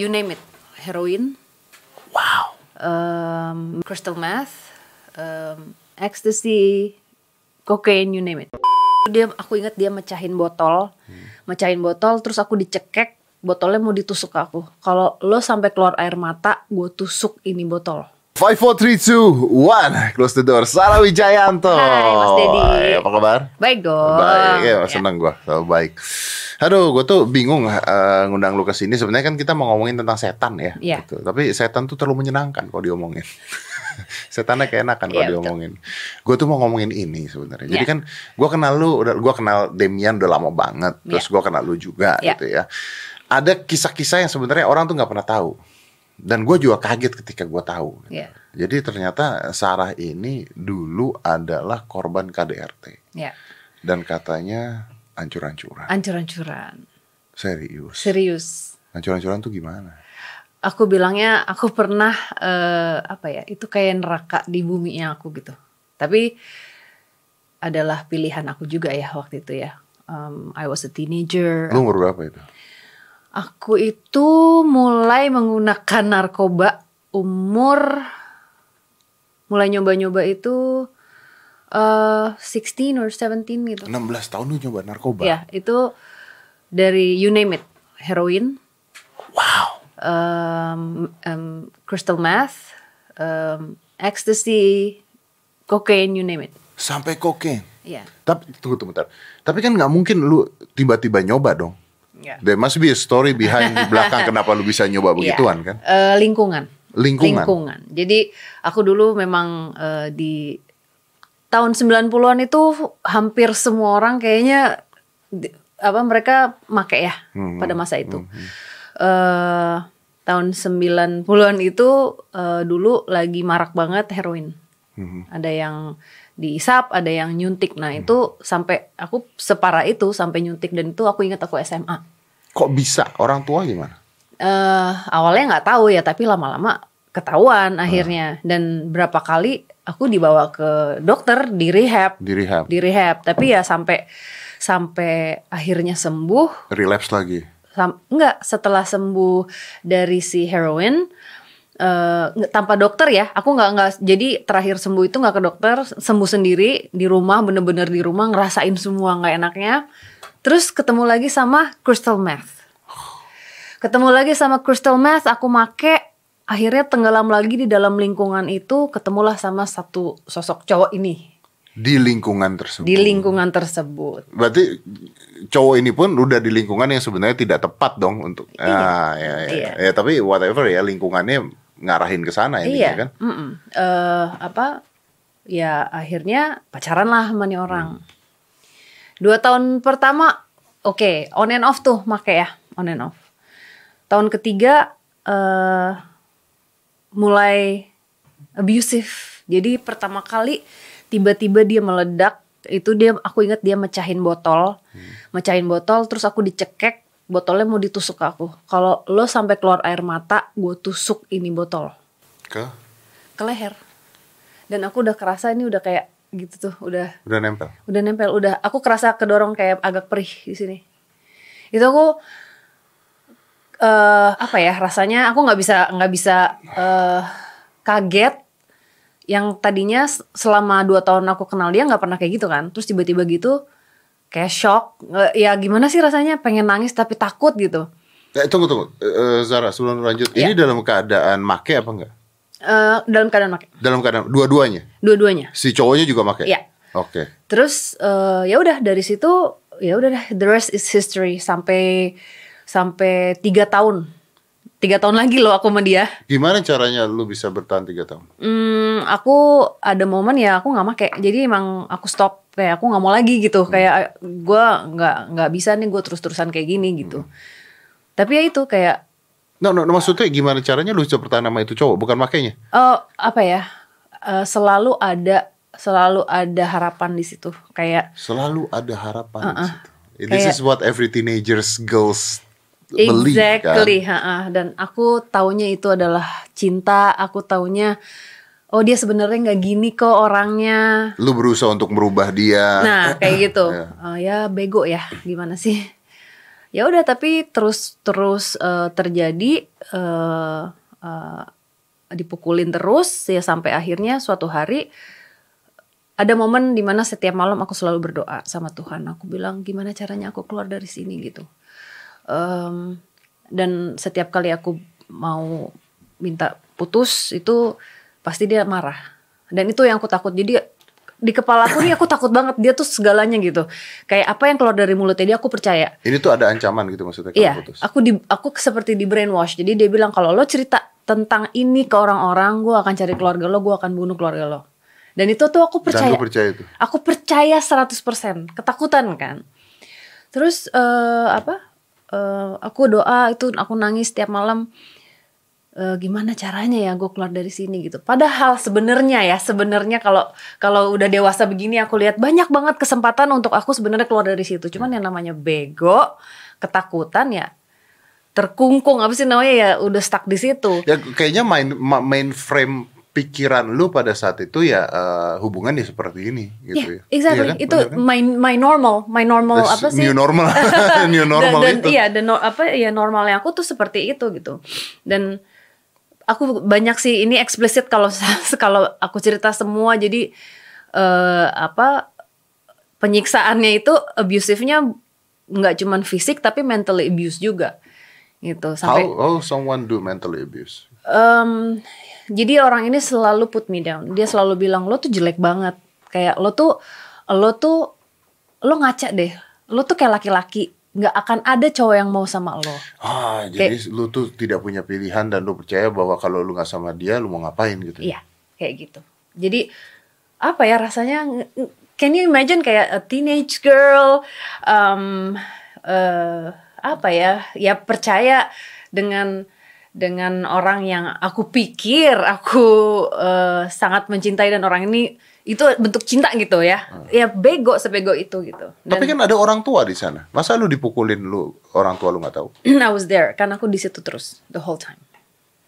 You name it, heroin, Wow. um, crystal meth, um, ecstasy, cocaine, you name it. Dia, aku ingat dia mecahin botol, mecahin botol, terus aku dicekek, botolnya mau ditusuk ke aku. Kalau lo sampai keluar air mata, gue tusuk ini botol. 5, 4, 3, 2, 1 Close the door Sarah Wijayanto Hai, Mas. Hai, Apa kabar? Baik dong. Baik, ya, Ya. senang gua Selalu baik Aduh, gue tuh bingung eh, ngundang lu ke sini. Sebenarnya kan kita mau ngomongin tentang setan ya. Iya. Gitu. Tapi setan tuh terlalu menyenangkan kalau diomongin. Setannya keenakan kalau betul. diomongin. Gue tuh mau ngomongin ini sebenarnya. Jadi Iya. kan gue kenal lu, udah gue kenal Demian udah lama banget. Terus Iya. gue kenal lu juga Iya. gitu ya. Ada kisah-kisah yang sebenarnya orang tuh nggak pernah tahu. Dan gue juga kaget ketika gue tahu. Iya. Jadi ternyata Sarah ini dulu adalah korban KDRT Ya, dan katanya ancur-ancuran. ancur-ancuran. Serius. Serius. Ancur-ancuran tuh gimana? Aku bilangnya aku pernah eh, apa ya? Itu kayak neraka di buminya aku gitu. Tapi adalah pilihan aku juga ya waktu itu ya. Um, I was a teenager. Lu umur berapa itu? Aku itu mulai menggunakan narkoba umur mulai nyoba-nyoba itu eh 16 or 17 gitu. 16 tahun lu nyoba narkoba. Ya, itu dari you name it, heroin, Wow. um, um, crystal meth, um, ecstasy, cocaine, you name it. Sampai kokain. Ya, Tapi tunggu tunggu bentar. Tapi kan nggak mungkin lu tiba-tiba nyoba dong. Ya. There must be a story behind di belakang kenapa lu bisa nyoba begituan kan? Eh, lingkungan. Lingkungan. Jadi aku dulu memang eh, di tahun 90-an itu hampir semua orang kayaknya di- apa mereka make ya Hmm, pada masa itu. Eh tahun 90-an itu eh, dulu lagi marak banget heroin. Hmm. Ada yang diisap, ada yang nyuntik. Nah, itu sampai aku separah itu sampai nyuntik dan itu aku ingat aku SMA. Kok bisa? Orang tua gimana? eh awalnya nggak tahu ya tapi lama-lama ketahuan akhirnya dan berapa kali aku dibawa ke dokter di rehab Di rehab. di rehab tapi ya sampai sampai akhirnya sembuh Relapse lagi. sam, enggak setelah sembuh dari si heroin nggak- tanpa dokter ya aku nggak nggak jadi terakhir sembuh itu nggak ke dokter sembuh sendiri di rumah bener-bener di rumah ngerasain semua nggak enaknya terus ketemu lagi sama crystal meth ketemu lagi sama crystal meth aku make akhirnya tenggelam lagi di dalam lingkungan itu ketemulah sama satu sosok cowok ini Di lingkungan tersebut. di lingkungan tersebut Berarti cowok ini pun udah di lingkungan yang sebenarnya tidak tepat dong untuk ah, ya, ya. Iya. ya tapi whatever ya lingkungannya ngarahin ke sana intinya iya kan. mm-mm. Eh, apa ya akhirnya pacaran lah sama nih orang. Dua tahun pertama oke on and off tuh make ya on and off. Tahun ketiga eh mulai abusive. Jadi pertama kali tiba-tiba dia meledak itu dia aku ingat dia mecahin botol. Mecahin botol terus aku dicekek botolnya mau ditusuk ke aku. Kalau lo sampai keluar air mata gue tusuk ini botol. Ke? Ke leher. Dan aku udah kerasa ini udah kayak gitu tuh udah udah nempel. udah nempel udah. Aku kerasa kedorong kayak agak perih di sini. Itu aku eh apa ya rasanya aku nggak bisa nggak bisa eh kaget yang tadinya selama dua tahun aku kenal dia nggak pernah kayak gitu kan. Terus tiba-tiba gitu kayak shock ya gimana sih rasanya pengen nangis tapi takut gitu Eh, tunggu tunggu, Eh, eh, Zara sebelum lanjut, ini Iya. dalam keadaan make apa enggak? Eh dalam keadaan pakai Dalam keadaan dua-duanya. dua-duanya Si cowoknya juga make. Iya. Oke. Terus eh, ya udah dari situ ya udah the rest is history sampai sampai tiga tahun tiga tahun lagi loh aku sama dia. Gimana caranya lu bisa bertahan tiga tahun? Hmm, aku ada momen ya aku nggak make jadi emang aku stop kayak aku nggak mau lagi gitu kayak gue nggak nggak bisa nih gue terus terusan kayak gini gitu. Tapi ya itu kayak No, no, no, maksudnya gimana caranya lu bisa bertahan sama itu cowok, bukan makainya? oh apa ya eh, selalu ada selalu ada harapan di situ kayak Selalu ada harapan di situ. This Kayak- is what every teenagers girls believe Exactly, kan. ha-ha. dan aku taunya itu adalah cinta. Aku taunya, oh dia sebenarnya nggak gini kok orangnya. Lu berusaha untuk merubah dia. Nah kayak gitu, Iya. Oh, ya bego ya, gimana sih? ya udah tapi terus terus eh, terjadi eh, eh, dipukulin terus ya sampai akhirnya suatu hari ada momen di mana setiap malam aku selalu berdoa sama Tuhan aku bilang gimana caranya aku keluar dari sini gitu Em, dan setiap kali aku mau minta putus itu pasti dia marah dan itu yang aku takut jadi di kepala aku nih aku takut banget dia tuh segalanya gitu kayak apa yang keluar dari mulutnya dia aku percaya Ini tuh ada ancaman gitu maksudnya kalau Iya, putus. aku di aku seperti di brainwash. Jadi dia bilang kalau lo cerita tentang ini ke orang-orang, gue akan cari keluarga lo, gue akan bunuh keluarga lo. Dan itu tuh aku percaya. percaya itu. Aku percaya 100%, ketakutan kan. Terus eh, apa? Eh, aku doa itu aku nangis setiap malam. Eh, gimana caranya ya gue keluar dari sini gitu. Padahal sebenarnya ya sebenarnya kalau kalau udah dewasa begini aku lihat banyak banget kesempatan untuk aku sebenarnya keluar dari situ. Cuman yang namanya bego, ketakutan ya terkungkung apa sih namanya ya udah stuck di situ. Ya kayaknya main ma- main frame pikiran lu pada saat itu ya eh, hubungan ya seperti ini gitu ya. Yeah, exactly. Iya kan? Itu Bener kan? my my normal, my normal That's apa sih? New normal. New normal dan, dan itu. iya dan no- apa ya normalnya aku tuh seperti itu gitu dan aku banyak sih ini eksplisit kalau kalau aku cerita semua jadi eh, apa penyiksaannya itu abusifnya nggak cuman fisik tapi mentally abuse juga gitu How, sampai how someone do mentally abuse? Em, jadi orang ini selalu put me down. Dia selalu bilang lo tuh jelek banget. Kayak lo tuh lo tuh lo ngaca deh. Lo tuh kayak laki-laki. nggak akan ada cowok yang mau sama lo. Ah, jadi lu tuh tidak punya pilihan dan lu percaya bahwa kalau lu nggak sama dia, lu mau ngapain gitu. Iya, kayak gitu. Jadi apa ya rasanya? Can you imagine kayak a teenage girl, um, eh, apa ya? Ya percaya dengan dengan orang yang aku pikir aku eh, sangat mencintai dan orang ini itu bentuk cinta gitu ya. Ya bego sebego itu gitu. Dan Tapi kan ada orang tua di sana. Masa lu dipukulin lu orang tua lu nggak tahu? I was there karena aku di situ terus the whole time.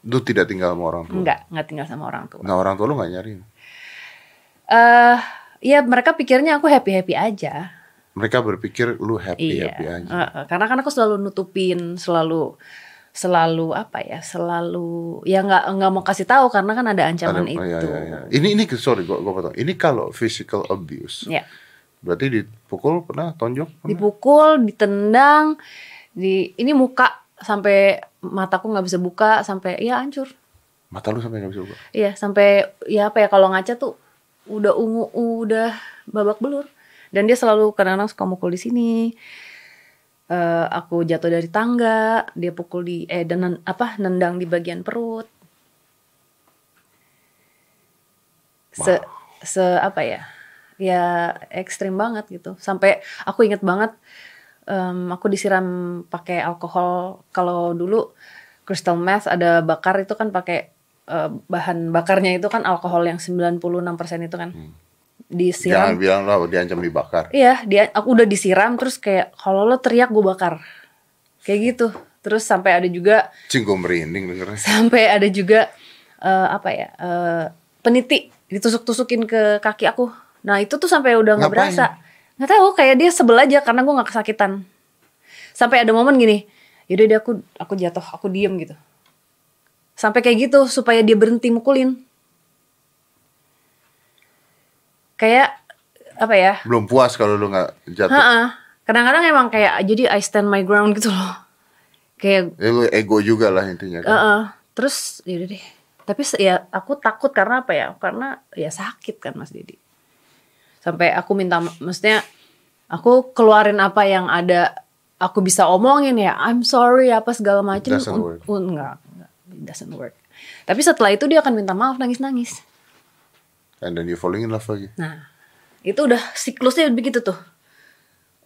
Lu tidak tinggal sama orang tua. Enggak, enggak tinggal sama orang tua. Nah orang tua lu nggak nyariin. eh ya mereka pikirnya aku happy happy aja. Mereka berpikir lu happy happy Iya, aja. eh, eh, karena kan aku selalu nutupin, selalu selalu apa ya, selalu ya nggak nggak mau kasih tahu karena kan ada ancaman Ada- itu. iya, iya, iya. Ini ini sorry gua, gua potong. Ini kalau physical abuse, Ya, berarti dipukul pernah tonjok? Pernah? dipukul, ditendang, di ini muka sampai mataku nggak bisa buka sampai ya hancur. Mata lu sampai nggak bisa buka. Iya, sampai ya apa ya kalau ngaca tuh udah ungu, udah babak belur. Dan dia selalu kadang-kadang suka mukul di sini. Eh, aku jatuh dari tangga, dia pukul di eh dan apa nendang di bagian perut. Se se apa ya? Ya ekstrim banget gitu. Sampai aku inget banget em, aku disiram pakai alkohol kalau dulu crystal meth ada bakar itu kan pakai eh, bahan bakarnya itu kan alkohol yang 96% itu kan. Disiram Jangan bilang lo diancam dibakar. Iya, dia aku udah disiram terus kayak kalau lo teriak gue bakar. Kayak gitu. Terus sampai ada juga Cing gue merinding dengernya. sampai ada juga eh, apa ya? eh, peniti ditusuk-tusukin ke kaki aku. Nah, itu tuh sampai udah nggak berasa. Nggak tahu, kayak dia sebel aja karena gue nggak kesakitan. Sampai ada momen gini, yaudah dia aku aku jatuh, aku diem gitu. Sampai kayak gitu supaya dia berhenti mukulin. Kayak apa ya? Belum puas kalau lu nggak jatuh. Kadang-kadang emang kayak jadi I stand my ground gitu loh. Kayak Ya, lu ego juga lah intinya kan. heeh. Terus yaudah deh. Tapi ya aku takut karena apa ya? Karena ya sakit kan Mas Dedi. Sampai aku minta maksudnya aku keluarin apa yang ada aku bisa omongin ya. I'm sorry apa segala macam. Un- un- enggak, enggak. Doesn't work. Tapi setelah itu dia akan minta maaf nangis-nangis. And then you falling in love lagi. Nah, itu udah siklusnya begitu tuh.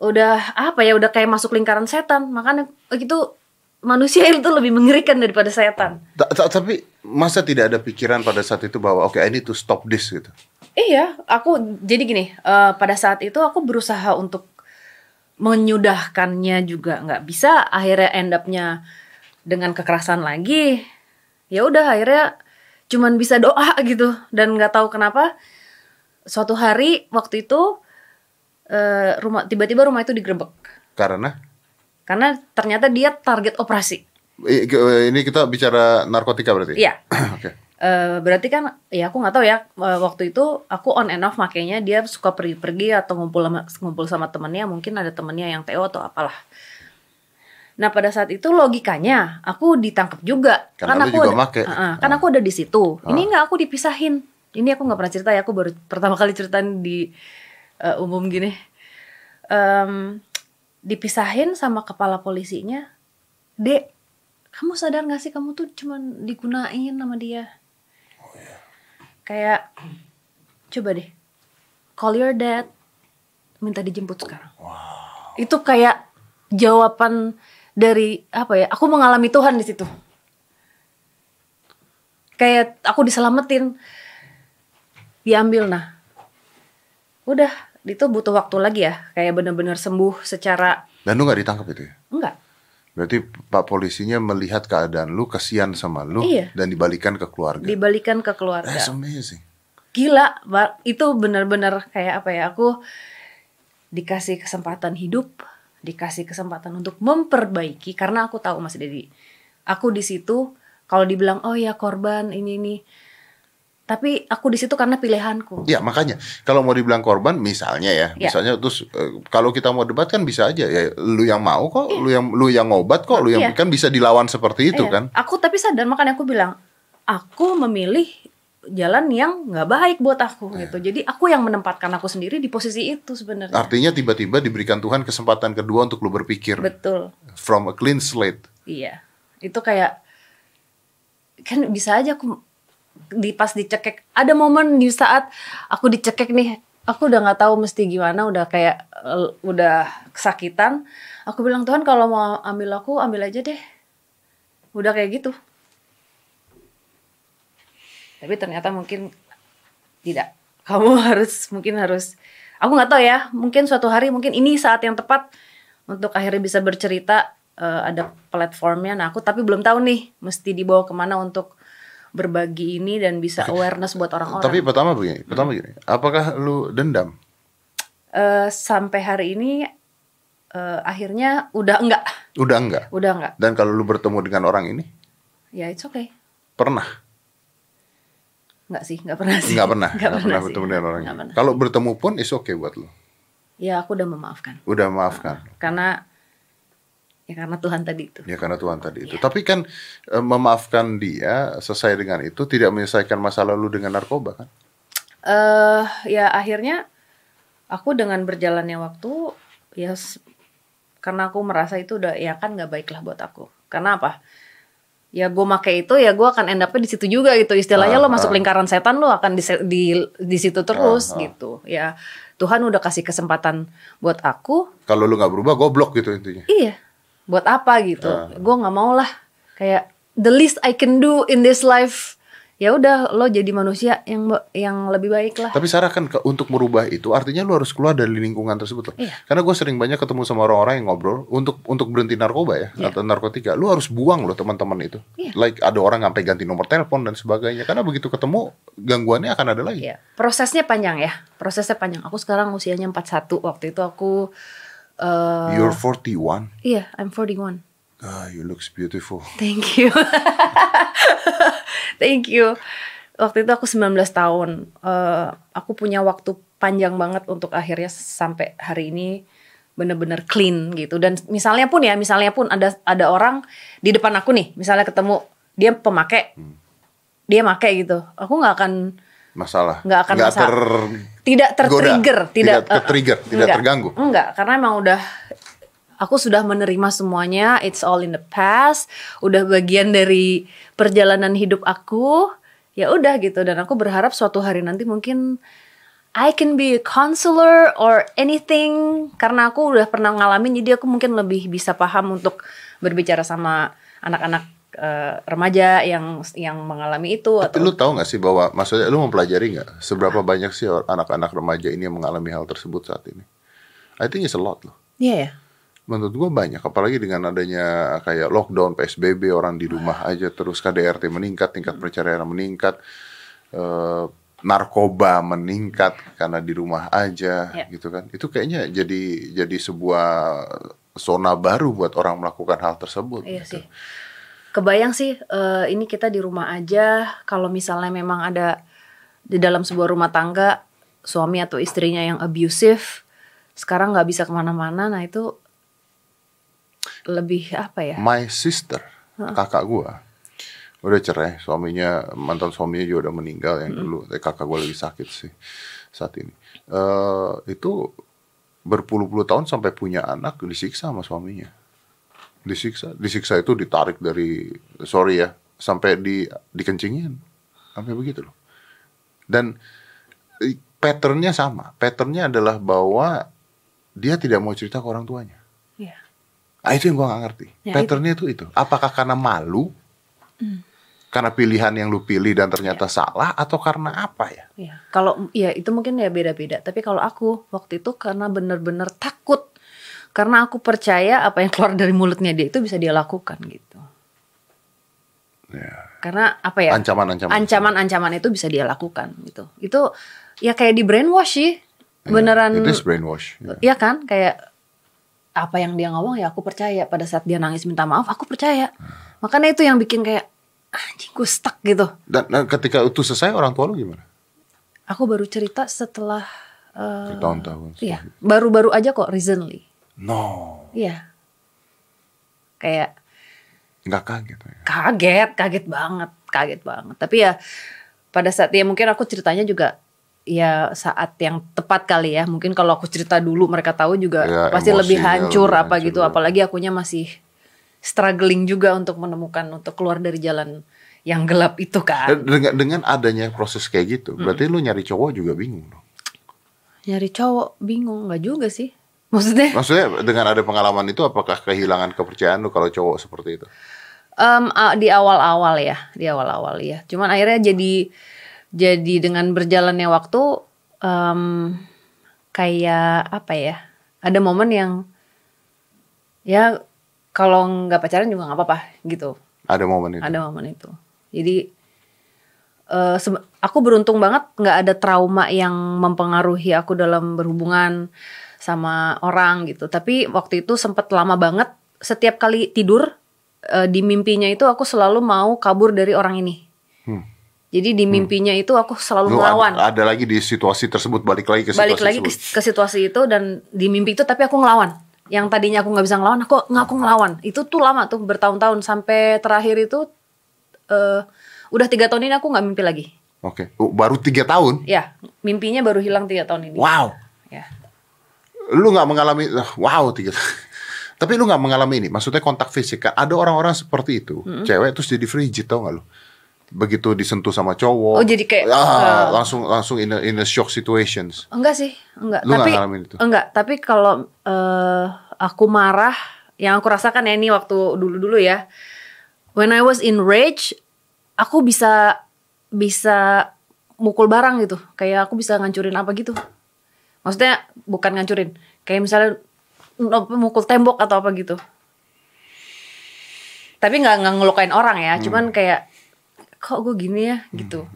Udah apa ya, udah kayak masuk lingkaran setan. Makanya gitu manusia itu lebih mengerikan daripada setan. Ta- ta- Tapi masa tidak ada pikiran pada saat itu bahwa oke I need to stop this gitu. Iya, aku jadi gini, eh, pada saat itu aku berusaha untuk menyudahkannya juga nggak bisa. Akhirnya end up-nya dengan kekerasan lagi. Ya udah akhirnya cuman bisa doa gitu dan nggak tahu kenapa suatu hari waktu itu eh, rumah tiba-tiba rumah itu digerebek. Karena karena ternyata dia target operasi. Ini kita bicara narkotika berarti? Iya. Oke. Eh, berarti kan ya aku nggak tahu ya eh, waktu itu aku on and off makanya dia suka pergi-pergi atau ngumpul sama ngumpul sama temennya mungkin ada temennya yang TO atau apalah. Nah pada saat itu logikanya aku ditangkap juga Karena lu aku juga ada- make. Heeh, kan aku ada di situ. Ini nggak aku dipisahin. Ini aku nggak pernah cerita ya. Aku baru pertama kali ceritain di eh, umum gini. Em, dipisahin sama kepala polisinya. Dek, kamu sadar gak sih kamu tuh cuman digunain sama dia? Kayak coba deh, call your dad, minta dijemput sekarang. Itu kayak jawaban dari apa ya? Aku mengalami Tuhan di situ. Kayak aku diselamatin, diambil nah. Udah, itu butuh waktu lagi ya. Kayak bener-bener sembuh secara Dan lu nggak ditangkap itu ya? enggak. Berarti pak polisinya melihat keadaan lu, kasihan sama lu, Iya. dan dibalikan ke keluarga. Dibalikan ke keluarga. That's amazing. gila itu benar-benar kayak apa ya aku dikasih kesempatan hidup dikasih kesempatan untuk memperbaiki karena aku tahu Mas Dedi aku di situ kalau dibilang oh ya korban ini ini tapi aku di situ karena pilihanku Ya makanya kalau mau dibilang korban misalnya ya, Ya. misalnya terus eh, kalau kita mau debat kan bisa aja ya lu yang mau kok, lu yang lu yang ngobat kok, lu yang Iya. kan bisa dilawan seperti itu Iya. kan. aku tapi sadar makanya aku bilang aku memilih jalan yang nggak baik buat aku Iya. gitu jadi aku yang menempatkan aku sendiri di posisi itu sebenarnya Artinya tiba-tiba diberikan Tuhan kesempatan kedua untuk lu berpikir betul from a clean slate. Iya, itu kayak kan bisa aja aku di pas dicekek. Ada momen di saat aku dicekek nih, aku udah nggak tahu mesti gimana, udah kayak eh, udah kesakitan. Aku bilang Tuhan kalau mau ambil aku ambil aja deh. Udah kayak gitu. Tapi ternyata mungkin tidak. Kamu harus mungkin harus. Aku nggak tahu ya. Mungkin suatu hari mungkin ini saat yang tepat untuk akhirnya bisa bercerita eh, ada platformnya. Nah aku tapi belum tahu nih mesti dibawa ke mana untuk berbagi ini dan bisa awareness buat orang-orang. Tapi pertama begini, pertama begini, apakah lu dendam? Eh, sampai hari ini eh, akhirnya udah enggak, Udah enggak? udah enggak. Dan kalau lu bertemu dengan orang ini, Ya it's okay. pernah? Enggak sih, enggak pernah sih. Enggak pernah, Enggak enggak pernah sih. bertemu dengan orang pernah. Kalau bertemu pun is okay buat lu. Ya aku udah memaafkan. Udah maafkan. Karena ya karena Tuhan tadi itu. Ya karena Tuhan tadi itu. Iya. Tapi kan eh, memaafkan dia selesai dengan itu tidak menyelesaikan masalah lu dengan narkoba kan? eh ya akhirnya aku dengan berjalannya waktu ya karena aku merasa itu udah ya kan nggak baik lah buat aku karena apa ya gue make itu ya gue akan end up di situ juga gitu istilahnya Ah, lo masuk ah. lingkaran setan lo akan di di, di situ terus Ah, ah. gitu ya Tuhan udah kasih kesempatan buat aku Kalau lu nggak berubah goblok gitu intinya. iya buat apa gitu Ah. gue nggak mau lah kayak the least I can do in this life ya udah lo jadi manusia yang yang lebih baik lah Tapi Sarah kan ke- untuk merubah itu artinya lu harus keluar dari lingkungan tersebut. loh. Iya. Karena gue sering banyak ketemu sama orang-orang yang ngobrol untuk untuk berhenti narkoba ya Iya. atau narkotika. Lu harus buang loh teman-teman itu. Iya. Like ada orang sampai ganti nomor telepon dan sebagainya. Karena begitu ketemu gangguannya akan ada lagi. Iya, prosesnya panjang ya. Prosesnya panjang. Aku sekarang usianya 41. Waktu itu aku eh You're 41. iya, I'm 41. Ah, you looks beautiful. Thank you. Thank you. Waktu itu aku 19 tahun. Eh aku punya waktu panjang banget untuk akhirnya sampai hari ini bener-bener clean gitu. Dan misalnya pun ya, misalnya pun ada ada orang di depan aku nih, misalnya ketemu dia pemakai, dia make gitu. Aku nggak akan Masalah. Nggak akan masalah. ter tidak tertrigger, tidak Tidak ke-trigger, tidak enggak, terganggu. Enggak, karena emang udah aku sudah menerima semuanya, it's all in the past, udah bagian dari perjalanan hidup aku. Ya udah gitu dan aku berharap suatu hari nanti mungkin I can be a counselor or anything karena aku udah pernah ngalamin jadi aku mungkin lebih bisa paham untuk berbicara sama anak-anak eh, remaja yang yang mengalami itu Tapi atau lu tahu nggak sih bahwa maksudnya lu mempelajari nggak seberapa banyak sih anak-anak remaja ini yang mengalami hal tersebut saat ini? I think it's a lot loh. Iya ya. Menurut gua banyak, apalagi dengan adanya kayak lockdown, PSBB, orang di rumah aja terus KDRT meningkat, tingkat perceraian meningkat, eh, narkoba meningkat karena di rumah aja, Ya. gitu kan? Itu kayaknya jadi jadi sebuah zona baru buat orang melakukan hal tersebut. Iya gitu. sih. Kebayang sih eh, ini kita di rumah aja kalau misalnya memang ada di dalam sebuah rumah tangga suami atau istrinya yang abusive sekarang nggak bisa ke mana-mana nah itu lebih apa ya My sister, kakak gua, udah cerai. Suaminya mantan suaminya juga udah meninggal yang dulu. Eh, kakak gua lagi sakit sih saat ini. eh itu berpuluh-puluh tahun sampai punya anak disiksa sama suaminya. Disiksa, disiksa itu ditarik dari sorry ya sampai di dikencingin sampai begitu loh. Dan eh, patternnya sama. Patternnya adalah bahwa dia tidak mau cerita ke orang tuanya. Ah itu yang gua nggak ngerti. Ya, Patternnya itu itu. Apakah karena malu? Karena pilihan yang lu pilih dan ternyata salah atau karena apa ya? Iya, kalau ya itu mungkin ya beda-beda. Tapi kalau aku waktu itu karena bener-bener takut, karena aku percaya apa yang keluar dari mulutnya dia itu bisa dia lakukan gitu. Ya. Karena apa ya? Ancaman-ancaman. Ancaman-ancaman itu bisa dia lakukan gitu. Itu ya kayak di brainwash sih, beneran. It is brainwash. ya. Iya kan, kayak apa yang dia ngomong ya aku percaya. Pada saat dia nangis minta maaf, aku percaya. Makanya itu yang bikin kayak anjing gue stuck gitu. Dan, dan ketika itu selesai orang tua lu gimana? Aku baru cerita setelah eh, Bertahun-tahun. Iya, baru-baru aja kok recently. No, Iya. Kayak nggak kaget ya. kaget, kaget banget, kaget banget. Tapi ya pada saat ya mungkin aku ceritanya juga ya saat yang tepat kali ya. Mungkin kalau aku cerita dulu mereka tahu juga Ya, pasti lebih emosinya hancur lebih apa hancur, gitu. ya. Apalagi akunya masih struggling juga untuk menemukan untuk keluar dari jalan yang gelap itu kan. Dengan, dengan adanya proses kayak gitu, berarti lu nyari cowok juga bingung dong. Nyari cowok bingung nggak juga sih. Maksudnya Maksudnya dengan ada pengalaman itu, apakah kehilangan kepercayaan lu kalau cowok seperti itu? A- di awal-awal ya, di awal-awal ya. Cuman akhirnya jadi jadi dengan berjalannya waktu em, kayak apa ya? Ada momen yang ya kalau nggak pacaran juga nggak apa-apa gitu. Ada momen itu. Ada momen itu. Jadi sebe- aku beruntung banget nggak ada trauma yang mempengaruhi aku dalam berhubungan sama orang gitu. Tapi waktu itu sempat lama banget. Setiap kali tidur eh, di mimpinya itu aku selalu mau kabur dari orang ini. Hmm. Jadi di mimpinya itu aku selalu Lu ngelawan. ada, ada lagi di situasi tersebut, balik lagi ke situasi Balik lagi ke, ke situasi itu dan di mimpi itu tapi aku ngelawan. Yang tadinya aku nggak bisa ngelawan, aku nggak aku ngelawan. Itu tuh lama tuh bertahun-tahun sampai terakhir itu eh udah tiga tahun ini aku nggak mimpi lagi. Oke, Oh, baru tiga tahun. Ya, mimpinya baru hilang tiga tahun ini. Wow, Ya. lu nggak mengalami wow tiga. Tapi lu nggak mengalami ini, maksudnya kontak fisik kan? Ada orang-orang seperti itu, cewek terus jadi frigid tau gak lu? Begitu disentuh sama cowok, Oh, jadi kayak, ah, uh, langsung langsung in a, in a shock situations. Enggak sih, enggak. Lu tapi ngalamin itu? enggak. Tapi kalau eh, aku marah, yang aku rasakan ya ini waktu dulu-dulu ya. When I was in rage, aku bisa bisa mukul barang gitu. Kayak aku bisa ngancurin apa gitu. Maksudnya bukan ngancurin, kayak misalnya mukul tembok atau apa gitu. Tapi nggak ngelukain orang ya, cuman kayak kok gue gini ya gitu.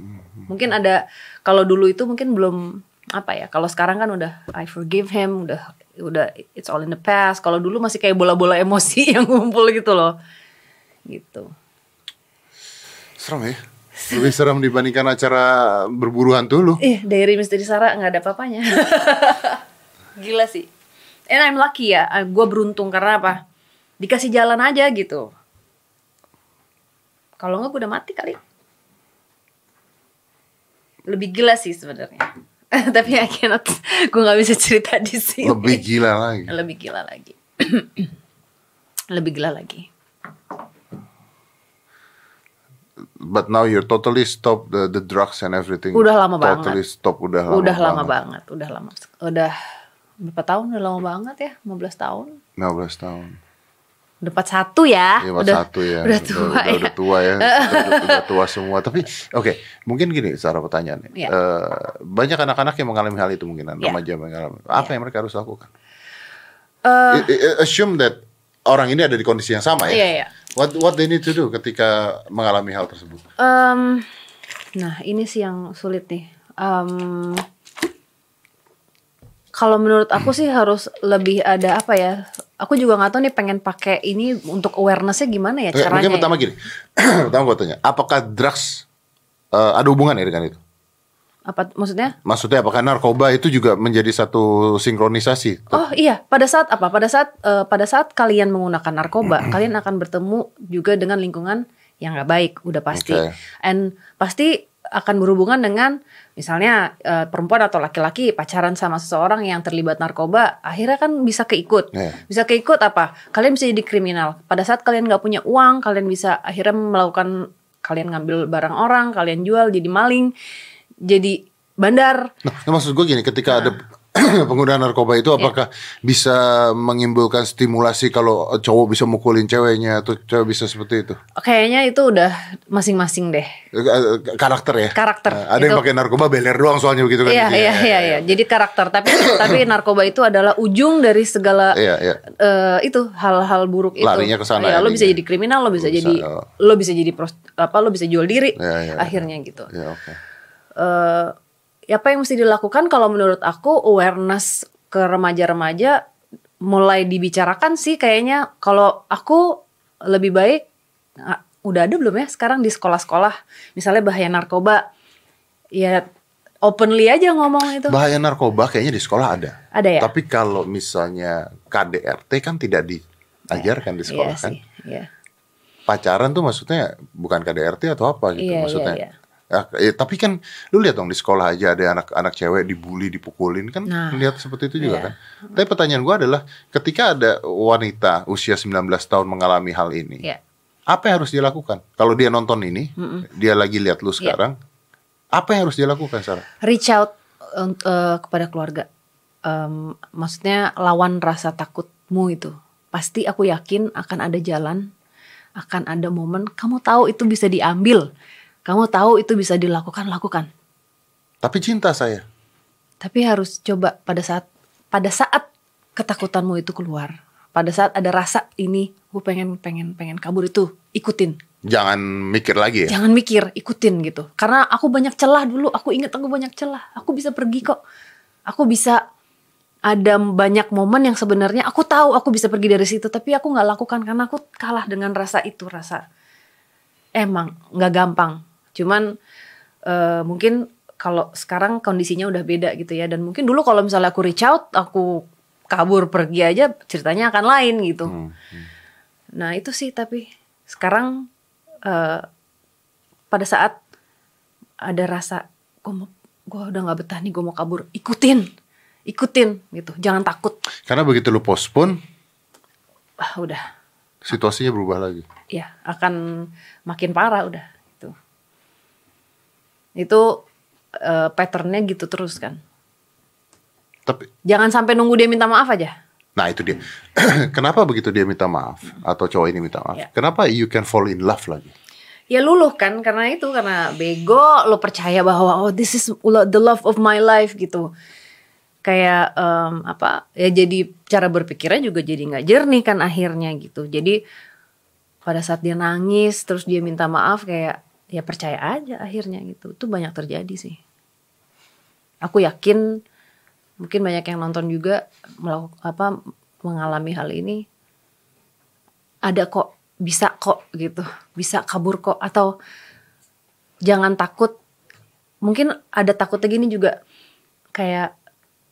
Mungkin ada kalau dulu itu mungkin belum apa ya. Kalau sekarang kan udah I forgive him, udah udah it's all in the past. Kalau dulu masih kayak bola-bola emosi yang ngumpul gitu loh. Gitu. Serem ya? Lebih serem dibandingkan acara berburu hantu lu. Eh, Diary Misteri Sarah nggak ada apa-apanya. Gila sih. And I'm lucky ya. Gue beruntung karena apa? Dikasih jalan aja gitu. Kalau nggak gue udah mati kali. Lebih gila sih sebenarnya. Tapi I cannot. Gue nggak bisa cerita di sini. Lebih gila lagi. Lebih gila lagi. Lebih gila lagi. But now you're totally stop the the drugs and everything. Udah lama banget. Totally stop udah lama. udah lama banget. banget. Udah lama. Udah berapa tahun? Udah lama banget ya. 15 tahun. 15 tahun. Udah 41 ya. Iya, udah, satu ya. Udah tua udah, ya. udah tua ya. udah, udah tua semua. Tapi oke, mungkin gini cara pertanyaannya. Iya. Eh, banyak anak-anak yang mengalami hal itu mungkin Iya. remaja mengalami. Apa yang mereka harus lakukan? Eh, I- assume that orang ini ada di kondisi yang sama ya. Iya, iya. What what they need to do ketika mengalami hal tersebut? em, nah ini sih yang sulit nih. Em, kalau menurut aku sih harus lebih ada apa ya? Aku juga nggak tahu nih pengen pakai ini untuk awarenessnya gimana ya Oke, caranya. mungkin ya? pertama gini. pertama gue tanya, apakah drugs eh, ada hubungan ya dengan itu? Apa maksudnya? Maksudnya apakah narkoba itu juga menjadi satu sinkronisasi? Oh iya, pada saat apa? Pada saat eh, pada saat kalian menggunakan narkoba, kalian akan bertemu juga dengan lingkungan yang nggak baik, udah pasti. Oke. And pasti akan berhubungan dengan misalnya eh, perempuan atau laki-laki pacaran sama seseorang yang terlibat narkoba, akhirnya kan bisa keikut. Iya. Bisa keikut apa? Kalian bisa jadi kriminal. Pada saat kalian nggak punya uang, kalian bisa akhirnya melakukan kalian ngambil barang orang, kalian jual jadi maling, jadi bandar. Nah, maksud gue gini, ketika ada penggunaan narkoba itu apakah bisa mengimbukan stimulasi kalau cowok bisa mukulin ceweknya atau cewek bisa seperti itu? Kayaknya itu udah masing-masing deh. Eh, Karakter ya? Karakter. Nah, ada yang Itu- pakai narkoba beler doang soalnya begitu kan? Iya iya iya iya. Jadi karakter. Tapi tapi narkoba itu adalah ujung dari segala Iya, iya. eh, itu hal-hal buruk itu. Larinya ke sana Ya, lo bisa jadi kriminal, lo bisa bisa, jadi oh. lo bisa jadi pros, apa lo bisa jual diri Iya, iya, iya. akhirnya gitu. Iya, oke. eh apa yang mesti dilakukan kalau menurut aku awareness ke remaja-remaja mulai dibicarakan sih kayaknya. Kalau aku lebih baik ah, udah ada belum ya sekarang di sekolah-sekolah? Misalnya bahaya narkoba. Ya openly aja ngomong itu. Bahaya narkoba kayaknya di sekolah ada. ada ya? Tapi kalau misalnya KDRT kan tidak diajarkan di sekolah iya kan? sih iya. Pacaran tuh maksudnya bukan KDRT atau apa gitu Iya, maksudnya. Iya, iya. Ya, eh, tapi kan lu lihat dong di sekolah aja ada anak-anak cewek dibully, dipukulin kan Nah, lihat seperti itu juga iya. kan. Tapi pertanyaan gua adalah ketika ada wanita usia 19 tahun mengalami hal ini, Iya. apa yang harus dia lakukan? Kalau dia nonton ini, dia lagi lihat Iya. lu sekarang, apa yang harus dia lakukan Sarah? reach out uh, kepada keluarga. Um, maksudnya lawan rasa takutmu itu. Pasti aku yakin akan ada jalan, akan ada momen. Kamu tahu itu bisa diambil, kamu tahu itu bisa dilakukan, lakukan. Tapi cinta saya. Tapi harus coba pada saat pada saat ketakutanmu itu keluar, pada saat ada rasa ini, gue pengen pengen pengen kabur itu, ikutin. Jangan mikir lagi ya. Jangan mikir, ikutin gitu. Karena aku banyak celah dulu, aku ingat aku banyak celah. Aku bisa pergi kok. Aku bisa ada banyak momen yang sebenarnya aku tahu aku bisa pergi dari situ, tapi aku nggak lakukan karena aku kalah dengan rasa itu, rasa emang nggak gampang. Cuman eh, mungkin kalau sekarang kondisinya udah beda gitu ya, dan mungkin dulu kalau misalnya aku reach out, aku kabur pergi aja, ceritanya akan lain gitu. Hmm, Nah itu sih tapi sekarang eh, pada saat ada rasa gue mau gue udah nggak betah nih gue mau kabur. Ikutin ikutin gitu. Jangan takut. Karena begitu lu postpone, ah udah. situasinya berubah lagi. ya akan makin parah udah itu eh, patternnya gitu terus kan Tapi jangan sampai nunggu dia minta maaf aja Nah itu dia. Kenapa begitu dia minta maaf atau cowok ini minta maaf? Ya. Kenapa you can fall in love lagi? ya luluh kan karena itu karena bego lo percaya bahwa oh this is the love of my life gitu kayak em, apa ya jadi cara berpikirnya juga jadi nggak jernih kan akhirnya gitu jadi pada saat dia nangis terus dia minta maaf kayak ya percaya aja akhirnya gitu. Itu banyak terjadi sih. Aku yakin mungkin banyak yang nonton juga melakukan apa mengalami hal ini. Ada kok bisa kok gitu. Bisa kabur kok. Atau jangan takut. Mungkin ada takutnya gini juga. Kayak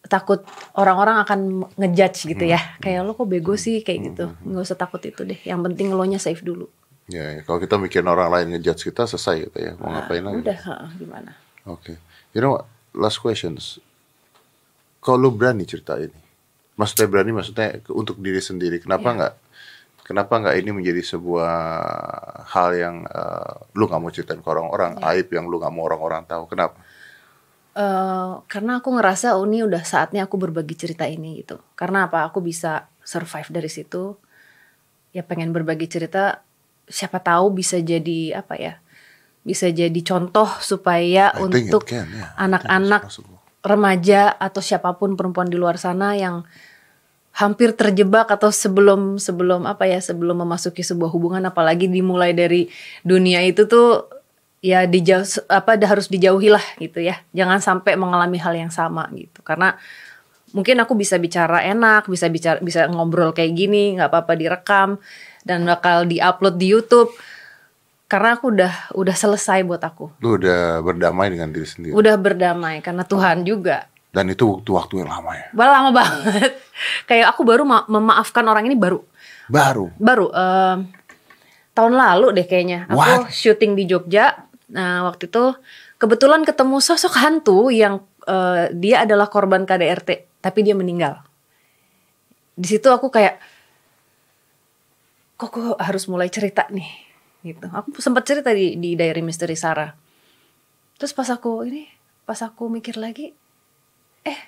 takut orang-orang akan ngejudge gitu ya. Kayak lo kok bego sih? Kayak gitu. Nggak usah takut itu deh. Yang penting lo nya safe dulu Ya, ya, kalau kita mikirin orang lain ngejudge kita selesai gitu ya. Mau ngapain lagi? udah ha, gimana Oke. You know what? Last questions. Kalau lu berani cerita ini, maksudnya berani maksudnya untuk diri sendiri. Kenapa Iya. nggak? Kenapa nggak ini menjadi sebuah hal yang eh, lu nggak mau ceritain ke orang-orang, Iya. aib yang lu nggak mau orang-orang tahu. Kenapa? Eh, karena aku ngerasa oh ini udah saatnya aku berbagi cerita ini gitu. Karena apa? Aku bisa survive dari situ. Ya pengen berbagi cerita. Siapa tahu bisa jadi apa ya? Bisa jadi contoh supaya I untuk yeah. anak-anak possible. remaja atau siapa pun perempuan di luar sana yang hampir terjebak atau sebelum sebelum apa ya sebelum memasuki sebuah hubungan apalagi dimulai dari dunia itu tuh ya dijauh apa harus dijauhi lah gitu ya jangan sampai mengalami hal yang sama gitu karena mungkin aku bisa bicara enak, bisa bicara bisa ngobrol kayak gini, nggak apa-apa direkam dan bakal diupload di YouTube karena aku udah udah selesai buat aku. Lu udah berdamai dengan diri sendiri. Udah berdamai karena Tuhan juga. Dan itu waktu-waktu yang lama ya. Bah, lama banget. Kayak aku baru ma- memaafkan orang ini baru Baru. baru em, tahun lalu deh kayaknya. Aku What? syuting di Jogja. Nah, waktu itu kebetulan ketemu sosok hantu yang eh, dia adalah korban KDRT, tapi dia meninggal. Di situ aku kayak kok kok harus mulai cerita nih gitu. Aku sempat cerita di di Diary Misteri Sarah. Terus pas aku ini, pas aku mikir lagi, eh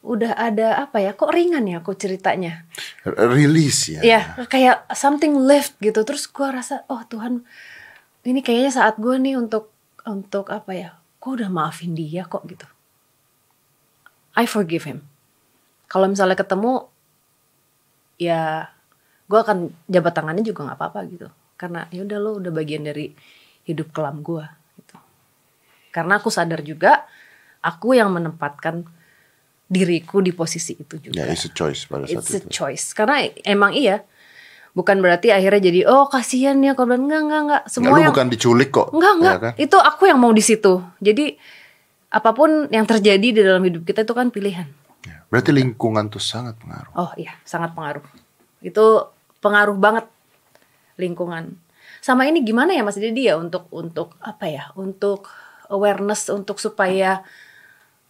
udah ada apa ya? Kok ringan ya aku ceritanya? Release ya. Ya, kayak something left gitu. Terus gua rasa, oh Tuhan, ini kayaknya saat gue nih untuk untuk apa ya? Gue udah maafin dia kok gitu. I forgive him. Kalau misalnya ketemu, ya gue akan jabat tangannya juga nggak apa-apa gitu. Karena ya udah lo udah bagian dari hidup kelam gue. Gitu. Karena aku sadar juga, aku yang menempatkan diriku di posisi itu juga. Ya, it's a choice pada saat It's a itu. choice. Karena emang iya. Bukan berarti akhirnya jadi oh kasihan ya korban enggak enggak enggak. Nggak, Semua lu yang bukan diculik kok. enggak enggak. ya kan? Itu aku yang mau di situ. Jadi apa pun yang terjadi di dalam hidup kita itu kan pilihan. Ya, Berarti lingkungan tuh sangat pengaruh. Oh iya, sangat pengaruh. Itu pengaruh banget lingkungan. Sama ini gimana ya Mas Dedi ya untuk untuk apa ya? Untuk awareness untuk supaya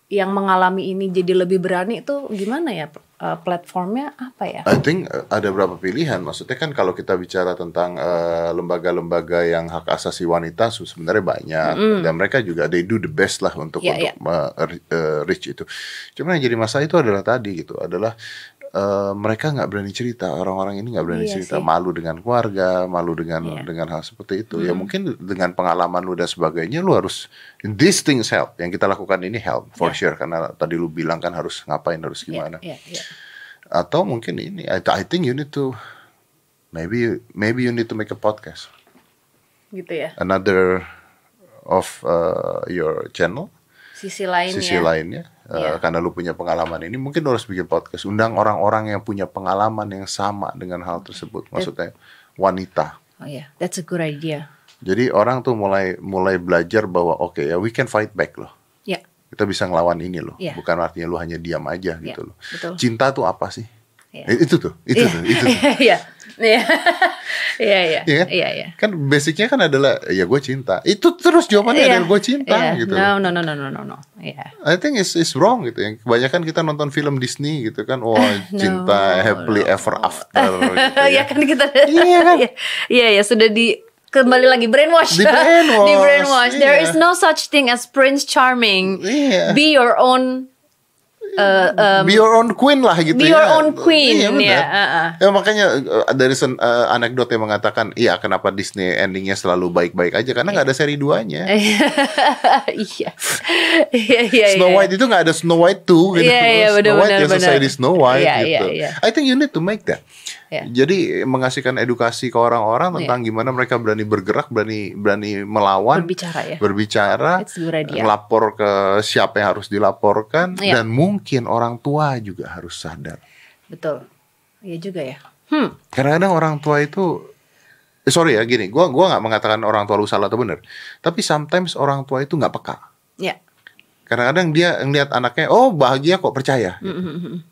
yang mengalami ini jadi lebih berani itu gimana ya? Eh, platformnya apa ya? I think uh, ada beberapa pilihan. Maksudnya kan kalau kita bicara tentang uh, lembaga-lembaga yang hak asasi wanita sebenarnya banyak dan mereka juga they do the best lah untuk Iya, untuk uh, re- uh, reach itu. Cuma yang jadi masalah itu adalah tadi gitu adalah uh, mereka nggak berani cerita orang-orang ini nggak berani Iya cerita sih. malu dengan keluarga malu dengan Iya. dengan hal seperti itu ya mungkin dengan pengalaman lu dan sebagainya lu harus these things help yang kita lakukan ini help for Iya. sure karena tadi lu bilang kan harus ngapain harus gimana Iya, iya, iya. atau mungkin ini I, I think you need to maybe maybe you need to make a podcast Gitu ya. another of uh, your channel Sisi lainnya. sisi lainnya Uh, Iya. karena lu punya pengalaman ini mungkin lu harus bikin podcast undang orang-orang yang punya pengalaman yang sama dengan hal tersebut maksudnya wanita Oh iya, that's a good idea. jadi orang tuh mulai mulai belajar bahwa oke ya we can fight back loh Ya, kita bisa ngelawan ini loh Iya. bukan artinya lu hanya diam aja Iya, gitu loh betul. cinta tuh apa sih Iya. Eh, itu tuh itu Iya. tuh itu tuh. Iya, iya, iya, iya, Iya kan? iya, iya. Kan basicnya kan adalah ya gue cinta. Itu terus jawabannya Iya, adalah gue cinta iya. gitu. No, no, no, no, no, no, no. Iya. I think it's, it's wrong gitu. Yang kebanyakan kita nonton film Disney gitu kan, oh cinta happily ever after gitu ya ya. kan kita Iya kan? Iya, iya, ya sudah di kembali lagi brainwash. Di brainwash, Di brainwash. There iya. is no such thing as Prince Charming. Iya. Be your own uh, um, Be your own queen lah gitu be ya. your own queen, Iya, benar. ya, uh-uh. Ya makanya uh, dari sen, uh, anekdot yang mengatakan, iya kenapa Disney endingnya selalu baik-baik aja karena nggak ada seri duanya. iya. Iya, iya, Snow iya. White itu nggak ada Snow White 2 gitu. Iya, iya, Snow benar, White benar, yang selesai benar. di Snow White Iya, gitu. iya, iya. I think you need to make that. Iya. Jadi mengasihkan edukasi ke orang-orang tentang gimana mereka berani bergerak, berani berani melawan, Berbicara ya. berbicara, lapor ke siapa yang harus dilaporkan, Iya. dan mungkin orang tua juga harus sadar. Betul. Iya juga ya. Hmm. Kadang-kadang orang tua itu eh, sorry ya gini, gua gua nggak mengatakan orang tua lu salah atau benar, tapi sometimes orang tua itu nggak peka. Ya. Kadang-kadang dia ngelihat anaknya, oh bahagia kok percaya. Iya,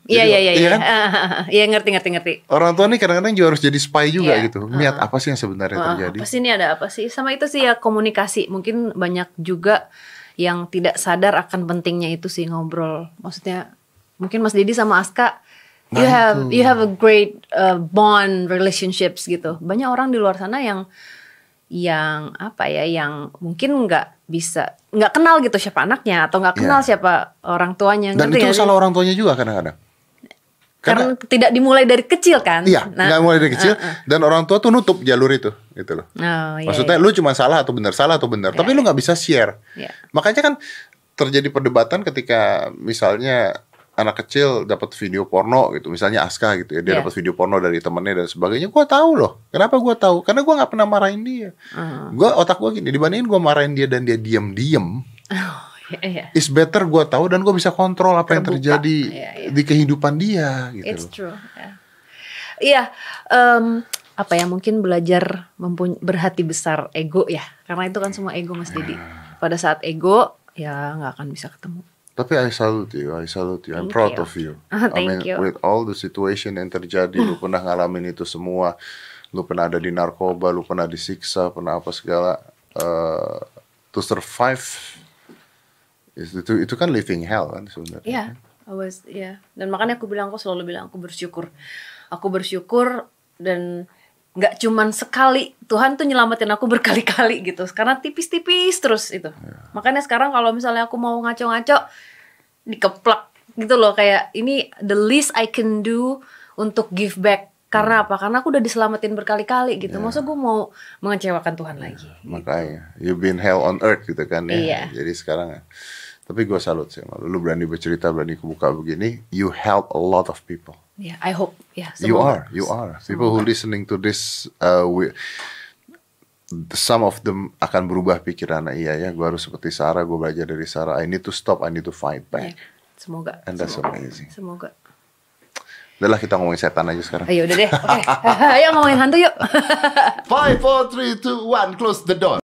Jadi, iya, iya, iya iya. kan? Iya, ngerti, ngerti, ngerti. Orang tua nih kadang-kadang juga harus jadi spy juga Iya. gitu, lihat apa sih yang sebenarnya Wah, terjadi. apa sih ini ada apa sih? Sama itu sih ya komunikasi. Mungkin banyak juga yang tidak sadar akan pentingnya itu sih ngobrol. Maksudnya mungkin Mas Didi sama Aska you Nah, have itu. you have a great uh, bond relationships gitu. Banyak orang di luar sana yang yang apa ya yang mungkin nggak bisa nggak kenal gitu siapa anaknya atau nggak kenal Iya. siapa orang tuanya Dan itu salah orang tuanya juga kadang-kadang. karena tidak dimulai dari kecil kan Iya, Nah, nggak mulai dari kecil uh, uh. dan orang tua tuh nutup jalur itu, gitu loh. Oh, iya, Maksudnya iya. lu cuma salah atau benar, salah atau benar, tapi lu nggak bisa share. Iya. Makanya kan terjadi perdebatan ketika misalnya anak kecil dapat video porno gitu, misalnya Aska gitu ya, dia Iya. dapat video porno dari temennya dan sebagainya. Gua tahu loh, kenapa gua tahu? Karena gua nggak pernah marahin dia. Uh. Gua otak gua gini, dibandingin gua marahin dia dan dia diam-diam, Oh, Iya. It's better gue tahu dan gue bisa kontrol apa yang Terbuka. terjadi Iya, iya. di kehidupan dia gitu It's loh. true. ya. Iya, em, apa ya mungkin belajar berhati besar ego ya, karena itu kan semua ego Mas Didi. Iya. Pada saat ego ya nggak akan bisa ketemu. Tapi I salute you, I salute you. I'm Thank proud you. of you. I thank mean, you. with all the situation yang terjadi, lu pernah ngalamin itu semua. Lu pernah ada di narkoba, lu pernah disiksa, pernah apa segala. Uh, to survive, itu itu kan living hell kan sebenarnya. Iya, I was ya. Dan makanya aku bilang aku selalu bilang aku bersyukur. Aku bersyukur dan nggak cuman sekali Tuhan tuh nyelamatin aku berkali-kali gitu. Karena tipis-tipis terus itu. Makanya sekarang kalau misalnya aku mau ngaco-ngaco dikeplak gitu loh. Kayak ini the least I can do untuk give back. Karena apa? Karena aku udah diselamatin berkali-kali gitu. Masa gue mau mengecewakan Tuhan lagi? Makanya, you've been hell on earth gitu kan ya. Iya. Jadi sekarang ya. Tapi gue salut sih sama lu. Lu berani bercerita, berani kebuka begini. You help a lot of people. ya I hope You semoga. are, you are. People who listening to this, uh, we, some of them akan berubah pikiran. Iya ya, gue harus seperti Sarah. Gue belajar dari Sarah. I need to stop. I need to fight back. semoga And that's semoga. amazing. semoga Udah lah kita ngomongin setan aja sekarang. Ayo udah deh, oke. Ayo ngomongin hantu yuk. Five, four, three, two, one. Close the door.